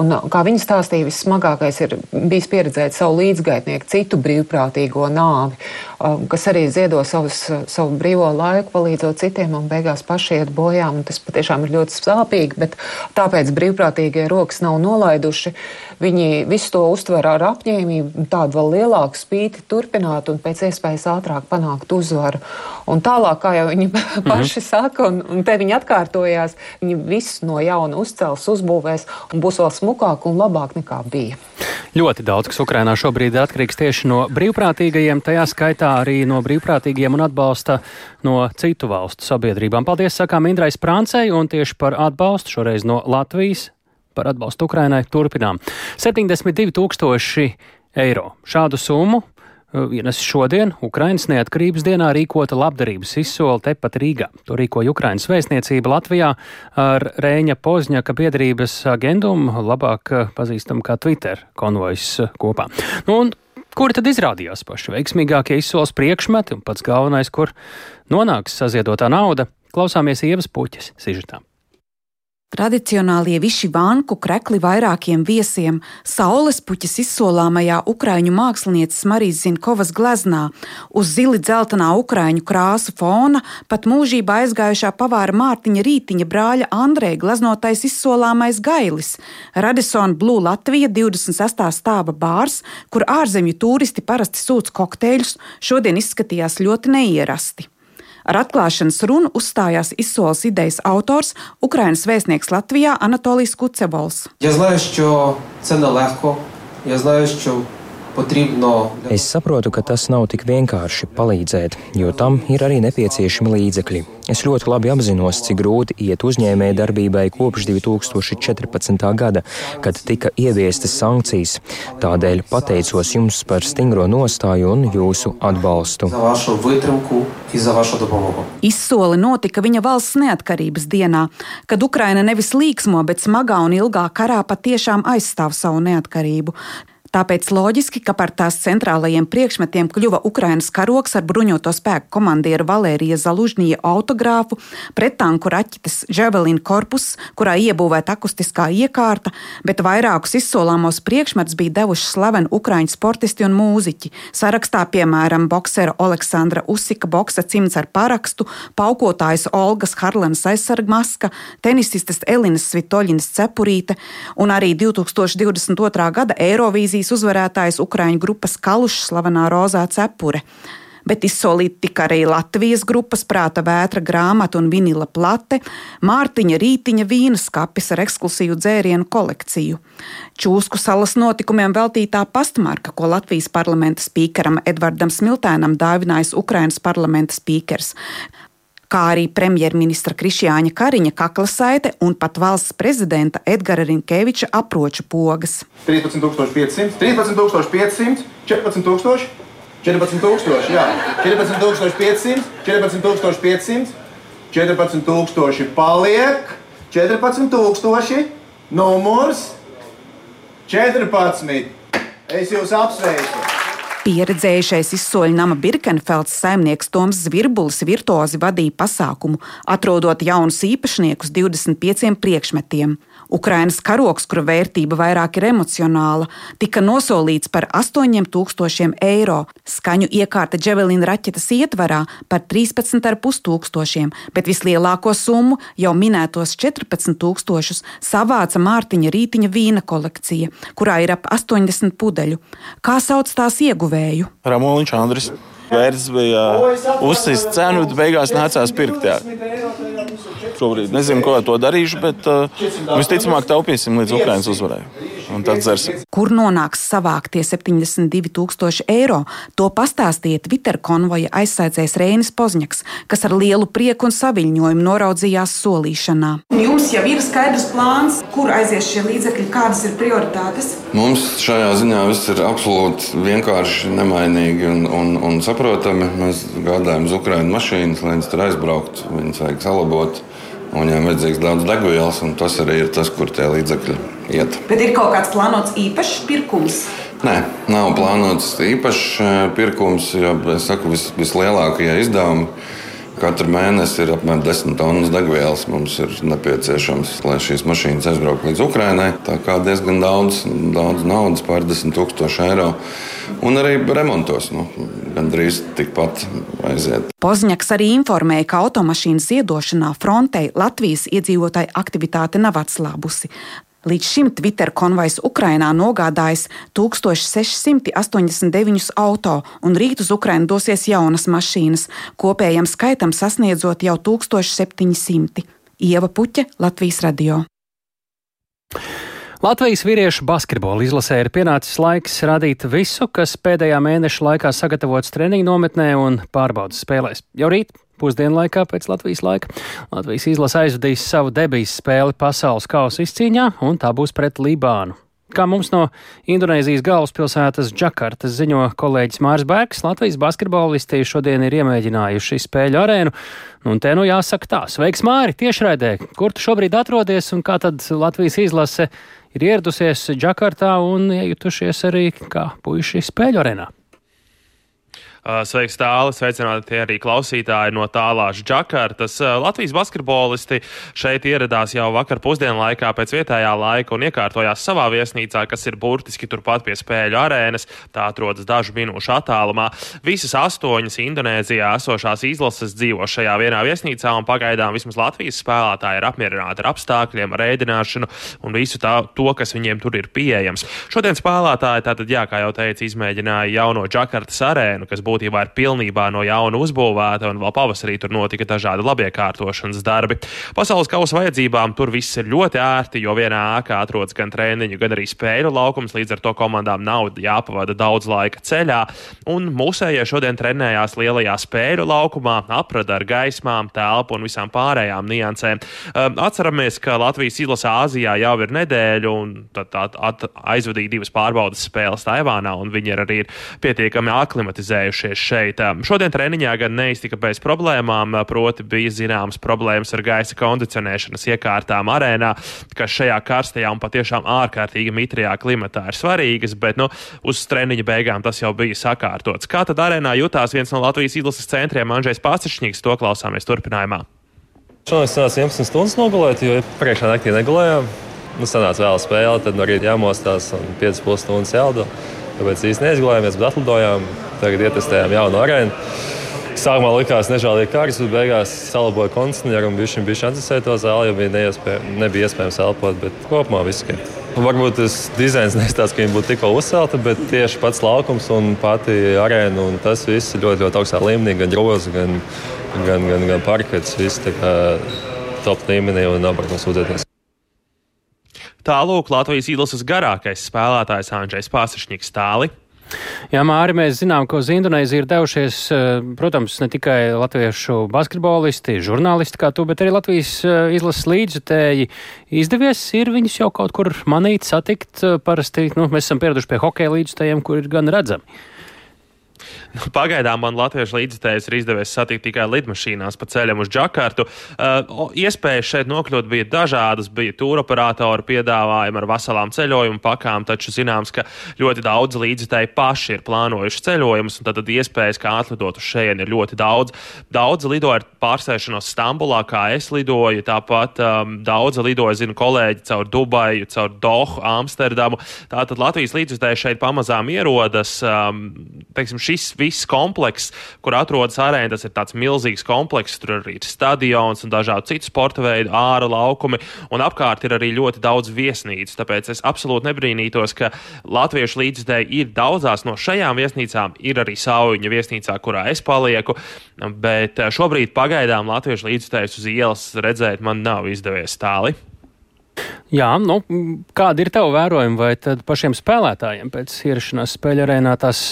Un, kā viņi stāstīja, vissmagākais ir bijis pieredzēt savu līdzgaitnieku, citu brīvprātīgo nāvi, um, kas arī ziedo savus, savu brīvo laiku, palīdzot citiem un beigās paši iet bojā. Tas patiešām ir ļoti sāpīgi, bet tāpēc brīvprātīgie rokas nav nolaiduši. Viņi visu to uztver ar apņēmību, tādu vēl lielāku spīti turpināt un pēc iespējas ātrāk panākt uzvaru. Un tālāk, kā jau viņi <laughs> paši saka, un, un te viņi atkārtojās, viņi visu no jauna uzcels, uzbūvēs un būs vēl smukāk un labāk nekā bija. Ļoti daudz, kas Ukrainā šobrīd ir atkarīgs tieši no brīvprātīgajiem, tajā skaitā arī no brīvprātīgiem un atbalsta no citu valstu sabiedrībām. Paldies, sakām Indrai Sprāncei un tieši par atbalstu šoreiz no Latvijas par atbalstu Ukrainai turpinām. 72 tūkstoši eiro. Šādu summu uh, ienes šodien Ukrainas neatkarības dienā rīkota labdarības izsole tepat Rīgā. To rīkoja Ukrainas vēstniecība Latvijā ar Rēņa Pozņaka biedrības agendumu, labāk uh, pazīstam kā Twitter konvojs uh, kopā. Nu, un Kuri tad izrādījās paši veiksmīgākie izsoles priekšmeti un pats galvenais, kur nonāks saziedotā nauda? Klausāmies Ievas puķes sižetām. Tradicionālie viši vanku krekli vairākiem viesiem, saules puķis izsolāmajā ukraiņu mākslinieces Marijas Zinkovas gleznā, uz zili dzeltenā ukraiņu krāsu fona pat mūžībā aizgājušā pavāra Mārtiņa Rītiņa brāļa Andreja gleznotais izsolāmais gailis, Radisson Blue Latvija 26. stāva bārs, kur ārzemju turisti parasti sūc kokteļus, šodien izskatījās ļoti neierasti. Ar atklāšanas runu uzstājās izsoles idejas autors, Ukrainas vēstnieks Latvijā Anatolijas Kucebols. Я Es saprotu, ka tas nav tik vienkārši palīdzēt, jo tam ir arī nepieciešami līdzekļi. Es ļoti labi apzinos, cik grūti iet uzņēmēja darbībai kopš 2014. gada, kad tika ieviestas sankcijas. Tādēļ pateicos jums par stingro nostāju un jūsu atbalstu. Izsoli notika viņa valsts neatkarības dienā, kad Ukraina nevis līksmo, bet smagā un ilgā karā patiešām aizstāv savu neatkarību. Tāpēc loģiski, ka par tās centrālajiem priekšmetiem kļuva Ukrainas karoks ar bruņoto spēku komandieru Valērija Zalužņija autogrāfu, pretanku raķetes Javelin korpus, kurā iebūvēta akustiskā iekārta, bet vairākus izsolāmos priekšmetus bija devuši slaveni ukraiņu sportisti un mūziķi. Sarakstā, piemēram, boksera Aleksandra Usika boksa cimds ar parakstu, paukotājs Olgas Harlenas aizsargmaska, tenisistes Elinas Svitoļinas cepurīte un arī 2022. gada Eirovīzijas Eirovīzijas uzvarētājs Ukrāņu grupas Kalušs slavenā Rozā Cepure. Bet izsolīti tika arī Latvijas grupas prāta vētra grāmata un vinila plate, Mārtiņa Rītiņa vīnas kapis ar ekskluzīvu dzērienu kolekciju. Čūsku salas notikumiem veltītā pastmarka, ko Latvijas parlamenta spīkeram Edvardam Smiltēnam dāvinājis Ukrainas parlamenta spīkers kā arī premjerministra Krišjāņa Kariņa kakla saite un pat valsts prezidenta Edgara Rinkeviča aproču pogas. 13,500, 13,500, 14,000. 14,000, jā, 14,500, 14,500, 14,000 paliek, 14,000 numurs 14. Es jūs apsveicu! Pieredzējušais izsoļu nama Birkenfelds saimnieks Toms Zvirbulis virtuozi vadīja pasākumu, atrodot jaunus īpašniekus 25 priekšmetiem. Ukrainas karoks, kura vērtība vairāk ir emocionāla, tika nosolīts par 8000 eiro, skaņu iekārta Dževelina raķetes ietvarā par 13,5 tūkstošiem, bet vislielāko summu, jau minētos 14 tūkstošus, savāca Mārtiņa Rītiņa vīna kolekcija, kurā ir ap 80 pudeļu. Kā sauc tās ieguvēju? Ramoniņš Andris. Vērts bija uzsist cenu, bet beigās nācās pirkt. Jā. Šobrīd nezinu, ko ar to darīšu, bet uh, visticamāk taupīsim līdz Ukraiņas uzvarai. Un tad dzersim. Kur nonāks savāktie 72,000 eiro? To pastāstīja Twitter konvoja aizsācējs Rēnis Pozņaks, kas ar lielu prieku un saviņojumu noraudzījās solīšanā. Jums jau ir skaidrs plāns, kur aizies šie līdzekļi, kādas ir prioritātes? Mums šajā ziņā viss ir absolūti vienkārši, nemainīgi un, un, un saprotami. Mēs gādājam uz Ukraiņu mašīnas, lai viņas tur aizbrauktu. Viņas vajag salabot. Viņiem vajadzīgs daudz degvielas, un tas arī ir tas, kur tie līdzekļi iet. Bet ir kaut kāds plānots īpašs pirkums? Nē, nav plānots īpašs eh, pirkums, jo saku, vis, vislielākie izdevumi. Katru mēnesi ir apmēram 10 tonnas degvielas. Mums ir nepieciešams, lai šīs mašīnas aizbrauktu līdz Ukrajinai. Tā kā diezgan daudz, daudz naudas, pārdesmit tūkstoši eiro. Un arī remontos nu, gandrīz tikpat aiziet. Pozņaks arī informēja, ka automašīnas ziedošanā frontei Latvijas iedzīvotāju aktivitāte nav atslābusi. Līdz šim Twitter konvojs Ukrainā nogādājis 1689 auto, un rīt uz Ukrainu dosies jaunas mašīnas, kopējam skaitam sasniedzot jau 1700. Ieva Puķa, Latvijas radio. Latvijas vīriešu basketbola izlasē ir pienācis laiks radīt visu, kas pēdējā mēneša laikā sagatavots treniņu nometnē un pārbaudas spēlēs. Jau rīt pusdienlaikā pēc Latvijas laika. Latvijas izlase aizvadīs savu debijas spēli pasaules kausa izcīņā, un tā būs pret Libānu. Kā mums no Indonēzijas galvaspilsētas Džakartas ziņo kolēģis Mārs Bērks, Latvijas basketbolisti šodien ir iemēģinājuši spēļu arēnu. Un te nu jāsaka tā, sveiks Māri, tiešraidē, kur tu šobrīd atrodies un kā tad Latvijas izlase ir ieradusies Džakartā un iejutušies arī kā puiši spēļu arēnā. Uh, sveiks, tālāk, sveicināti arī klausītāji no tālākas Džakartas. Uh, Latvijas basketbolisti šeit ieradās jau vakar pusdienlaikā pēc vietējā laika un iekārtojās savā viesnīcā, kas ir burtiski turpat pie spēļu arēnas. Tā atrodas dažu minūšu attālumā. Visas astoņas Indonēzijā esošās izlases dzīvo šajā vienā viesnīcā, un pagaidām vismaz Latvijas spēlētāji ir apmierināti ar apstākļiem, ar ēdināšanu un visu tā, to, kas viņiem tur ir pieejams. Šodien spēlētāji, tātad, jā, kā jau teicu, izmēģināja jauno Džakartas arēnu, kas būtībā ir pilnībā no jauna uzbūvēta, un vēl pavasarī tur notika dažādi labiekārtošanas darbi. Pasaules kausa vajadzībām tur viss ir ļoti ērti, jo vienā ēkā atrodas gan treniņu, gan arī spēļu laukums, līdz ar to komandām nav jāpavada daudz laika ceļā. Un mūsējie šodien trenējās lielajā spēļu laukumā, aprada ar gaismām, telpu un visām pārējām niansēm. Um, atceramies, ka Latvijas izlase Āzijā jau ir nedēļa, un tad aizvadīja divas pārbaudas spēles Taivānā, un viņi arī ir pietiekami aklimatizējuši ieradušies šeit. Šodien treniņā gan neiztika bez problēmām, proti bija zināmas problēmas ar gaisa kondicionēšanas iekārtām arēnā, kas šajā karstajā un patiešām ārkārtīgi mitrajā klimatā ir svarīgas, bet nu, uz treniņa beigām tas jau bija sakārtots. Kā tad arēnā jutās viens no Latvijas izlases centriem Andrzejs Pācišņīgs, to klausāmies turpinājumā. Šodien sanāca 11 stundas nogulēt, jo priekšā naktī negulējām. Nu, sanāca vēl spēle, tad no rīta jāmostās un 5,5 stundas jālido. Tāpēc īsti neizgulējāmies, bet atlidojām. Tagad ietestējām jaunu arēnu. Sākumā likās nežēlīgi karsts, bet beigās salaboja kondicionieru un bija šis atdzesēja to zāli, jo bija neiespēj, nebija iespējams elpot. Kopumā viss ir. Varbūt tas dizains <laughs> nestāsta, ka viņi būtu tikko uzcelti, bet tieši pats laukums un pati arēna un tas viss ir ļoti, ļoti augstā līmenī, gan grozs, gan, gan, gan, gan parkets. Viss top līmenī un nav par ko sūdzēties. Tālūk Latvijas izlases garākais spēlētājs Andrzejs Pārsišņiks Tāli. Jā, Māri, mēs zinām, ka uz Indonēziju ir devušies, eh, protams, ne tikai latviešu basketbolisti, žurnālisti kā tu, bet arī Latvijas eh, izlases līdzjutēji. Izdevies ir viņus jau kaut kur manīt, satikt. Eh, parasti nu, mēs esam pieraduši pie hokeja līdzjutējiem, kur ir gan redzami. Nu, <laughs> pagaidām man latviešu līdzekļus ir izdevies satikt tikai lidmašīnās pa ceļam uz Džakartu. Uh, iespējas šeit nokļūt bija dažādas. Bija tūroperatori piedāvājumi ar veselām ceļojumu pakām, taču zināms, ka ļoti daudz līdzekļu paši ir plānojuši ceļojumus, un tad, tad iespējas, kā atlidot uz šejienu, ir ļoti daudz. Daudz lido ar pārsēšanos Stambulā, kā es lidoju, tāpat um, daudz lidoja, zinu, kolēģi caur Dubaju, caur Dohu, Amsterdamu. Tātad Latvijas līdzekļi šeit pamazām ierodas. Um, teiksim, šis viss komplekss, kur atrodas arēna, tas ir tāds milzīgs komplekss. Tur arī ir stadions un dažādi citi sporta veidi, ārā laukumi, un apkārt ir arī ļoti daudz viesnīcu. Tāpēc es absolūti nebrīnītos, ka latviešu līdzekļi ir daudzās no šajām viesnīcām. Ir arī Sauņa viesnīcā, kurā es palieku, bet eh, šobrīd pagaidām latviešu līdzekļus uz ielas redzēt man nav izdevies tāli. Jā, nu, kāda ir tava vērojuma, vai tad pašiem spēlētājiem pēc ierašanās spēļu arēnā tās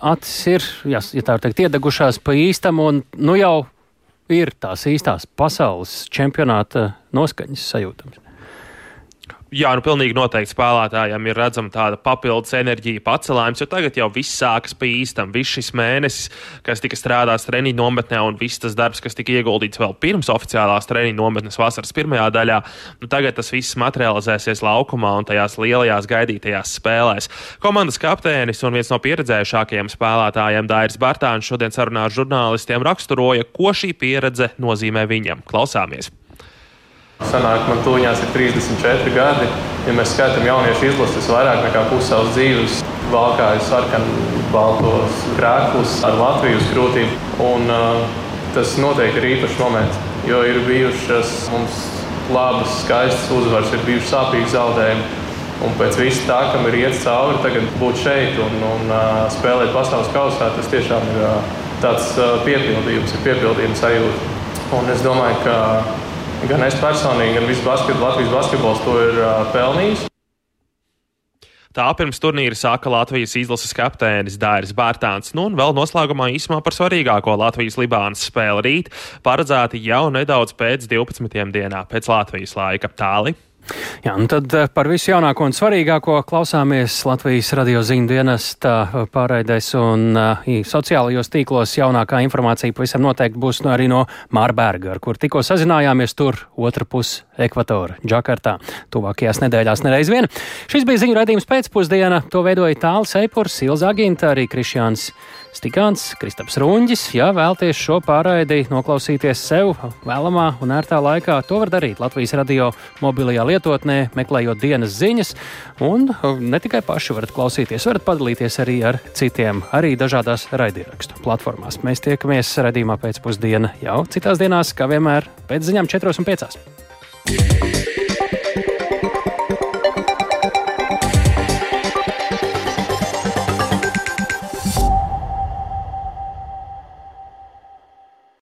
acis ir, ja, ja tā var teikt, iedegušās pa īstam un nu jau ir tās īstās pasaules čempionāta noskaņas sajūtams? Jā, nu pilnīgi noteikti spēlētājiem ir redzama tāda papildus enerģija, pacelājums, jo tagad jau viss sākas pa īstam. Viss šis mēnesis, kas tika strādāts treniņu nometnē, un viss tas darbs, kas tika ieguldīts vēl pirms oficiālās treniņu nometnes vasaras pirmajā daļā, nu tagad tas viss materializēsies laukumā un tajās lielajās gaidītajās spēlēs. Komandas kapteinis un viens no pieredzējušākajiem spēlētājiem Dairis Bartāns šodien sarunā ar žurnālistiem raksturoja, ko šī pieredze nozīmē viņam. Klausāmies! Sanāk, man tūņās ir 34 gadi. Ja mēs skaitām jauniešu izlases, vairāk nekā pusi savas dzīves valkājas sarkanu baltos krēklus ar Latvijas krūtīm. Un, uh, tas noteikti ir īpašs moments, jo ir bijušas mums labas, skaistas uzvaras, ir bijuši sāpīgi zaudējumi. Un pēc visa tā, kam ir iet cauri, tagad būt šeit un, un uh, spēlēt pasaules kausā, tas tiešām ir uh, tāds uh, piepildījums, ir piepildījums sajūta. Un es domāju, ka Gan es personīgi, gan viss basket, Latvijas basketbols to ir uh, pelnījis. Tā pirms turnīra sāka Latvijas izlases kapteinis Dairis Bārtāns. Nu, un vēl noslēgumā īsumā par svarīgāko Latvijas-Libānas spēli rīt, paredzēti jau nedaudz pēc 12. dienā pēc Latvijas laika tāli. Jā, un tad eh, par visu jaunāko un svarīgāko klausāmies Latvijas radio ziņu dienesta eh, pārraidēs un uh, sociālajos tīklos. Jaunākā informācija pavisam noteikti būs arī no Mārberga, ar kur tikko sazinājāmies tur otra pus ekvatora, Džakartā, tuvākajās nedēļās nereiz vien. Šis bija ziņu raidījums pēcpusdiena, to veidoja Tāls Eipurs, Ilza Aginta, arī Krišjāns. Stikāns, Kristaps Runģis. Ja vēlties šo pārraidi noklausīties sev vēlamā un ērtā laikā, to var darīt Latvijas radio mobilajā lietotnē, meklējot dienas ziņas. Un ne tikai paši varat klausīties, varat padalīties arī ar citiem, arī dažādās raidierakstu platformās. Mēs tiekamies redzījumā pēcpusdienā jau citās dienās, kā vienmēr pēc ziņām 4 un 5. Yeah.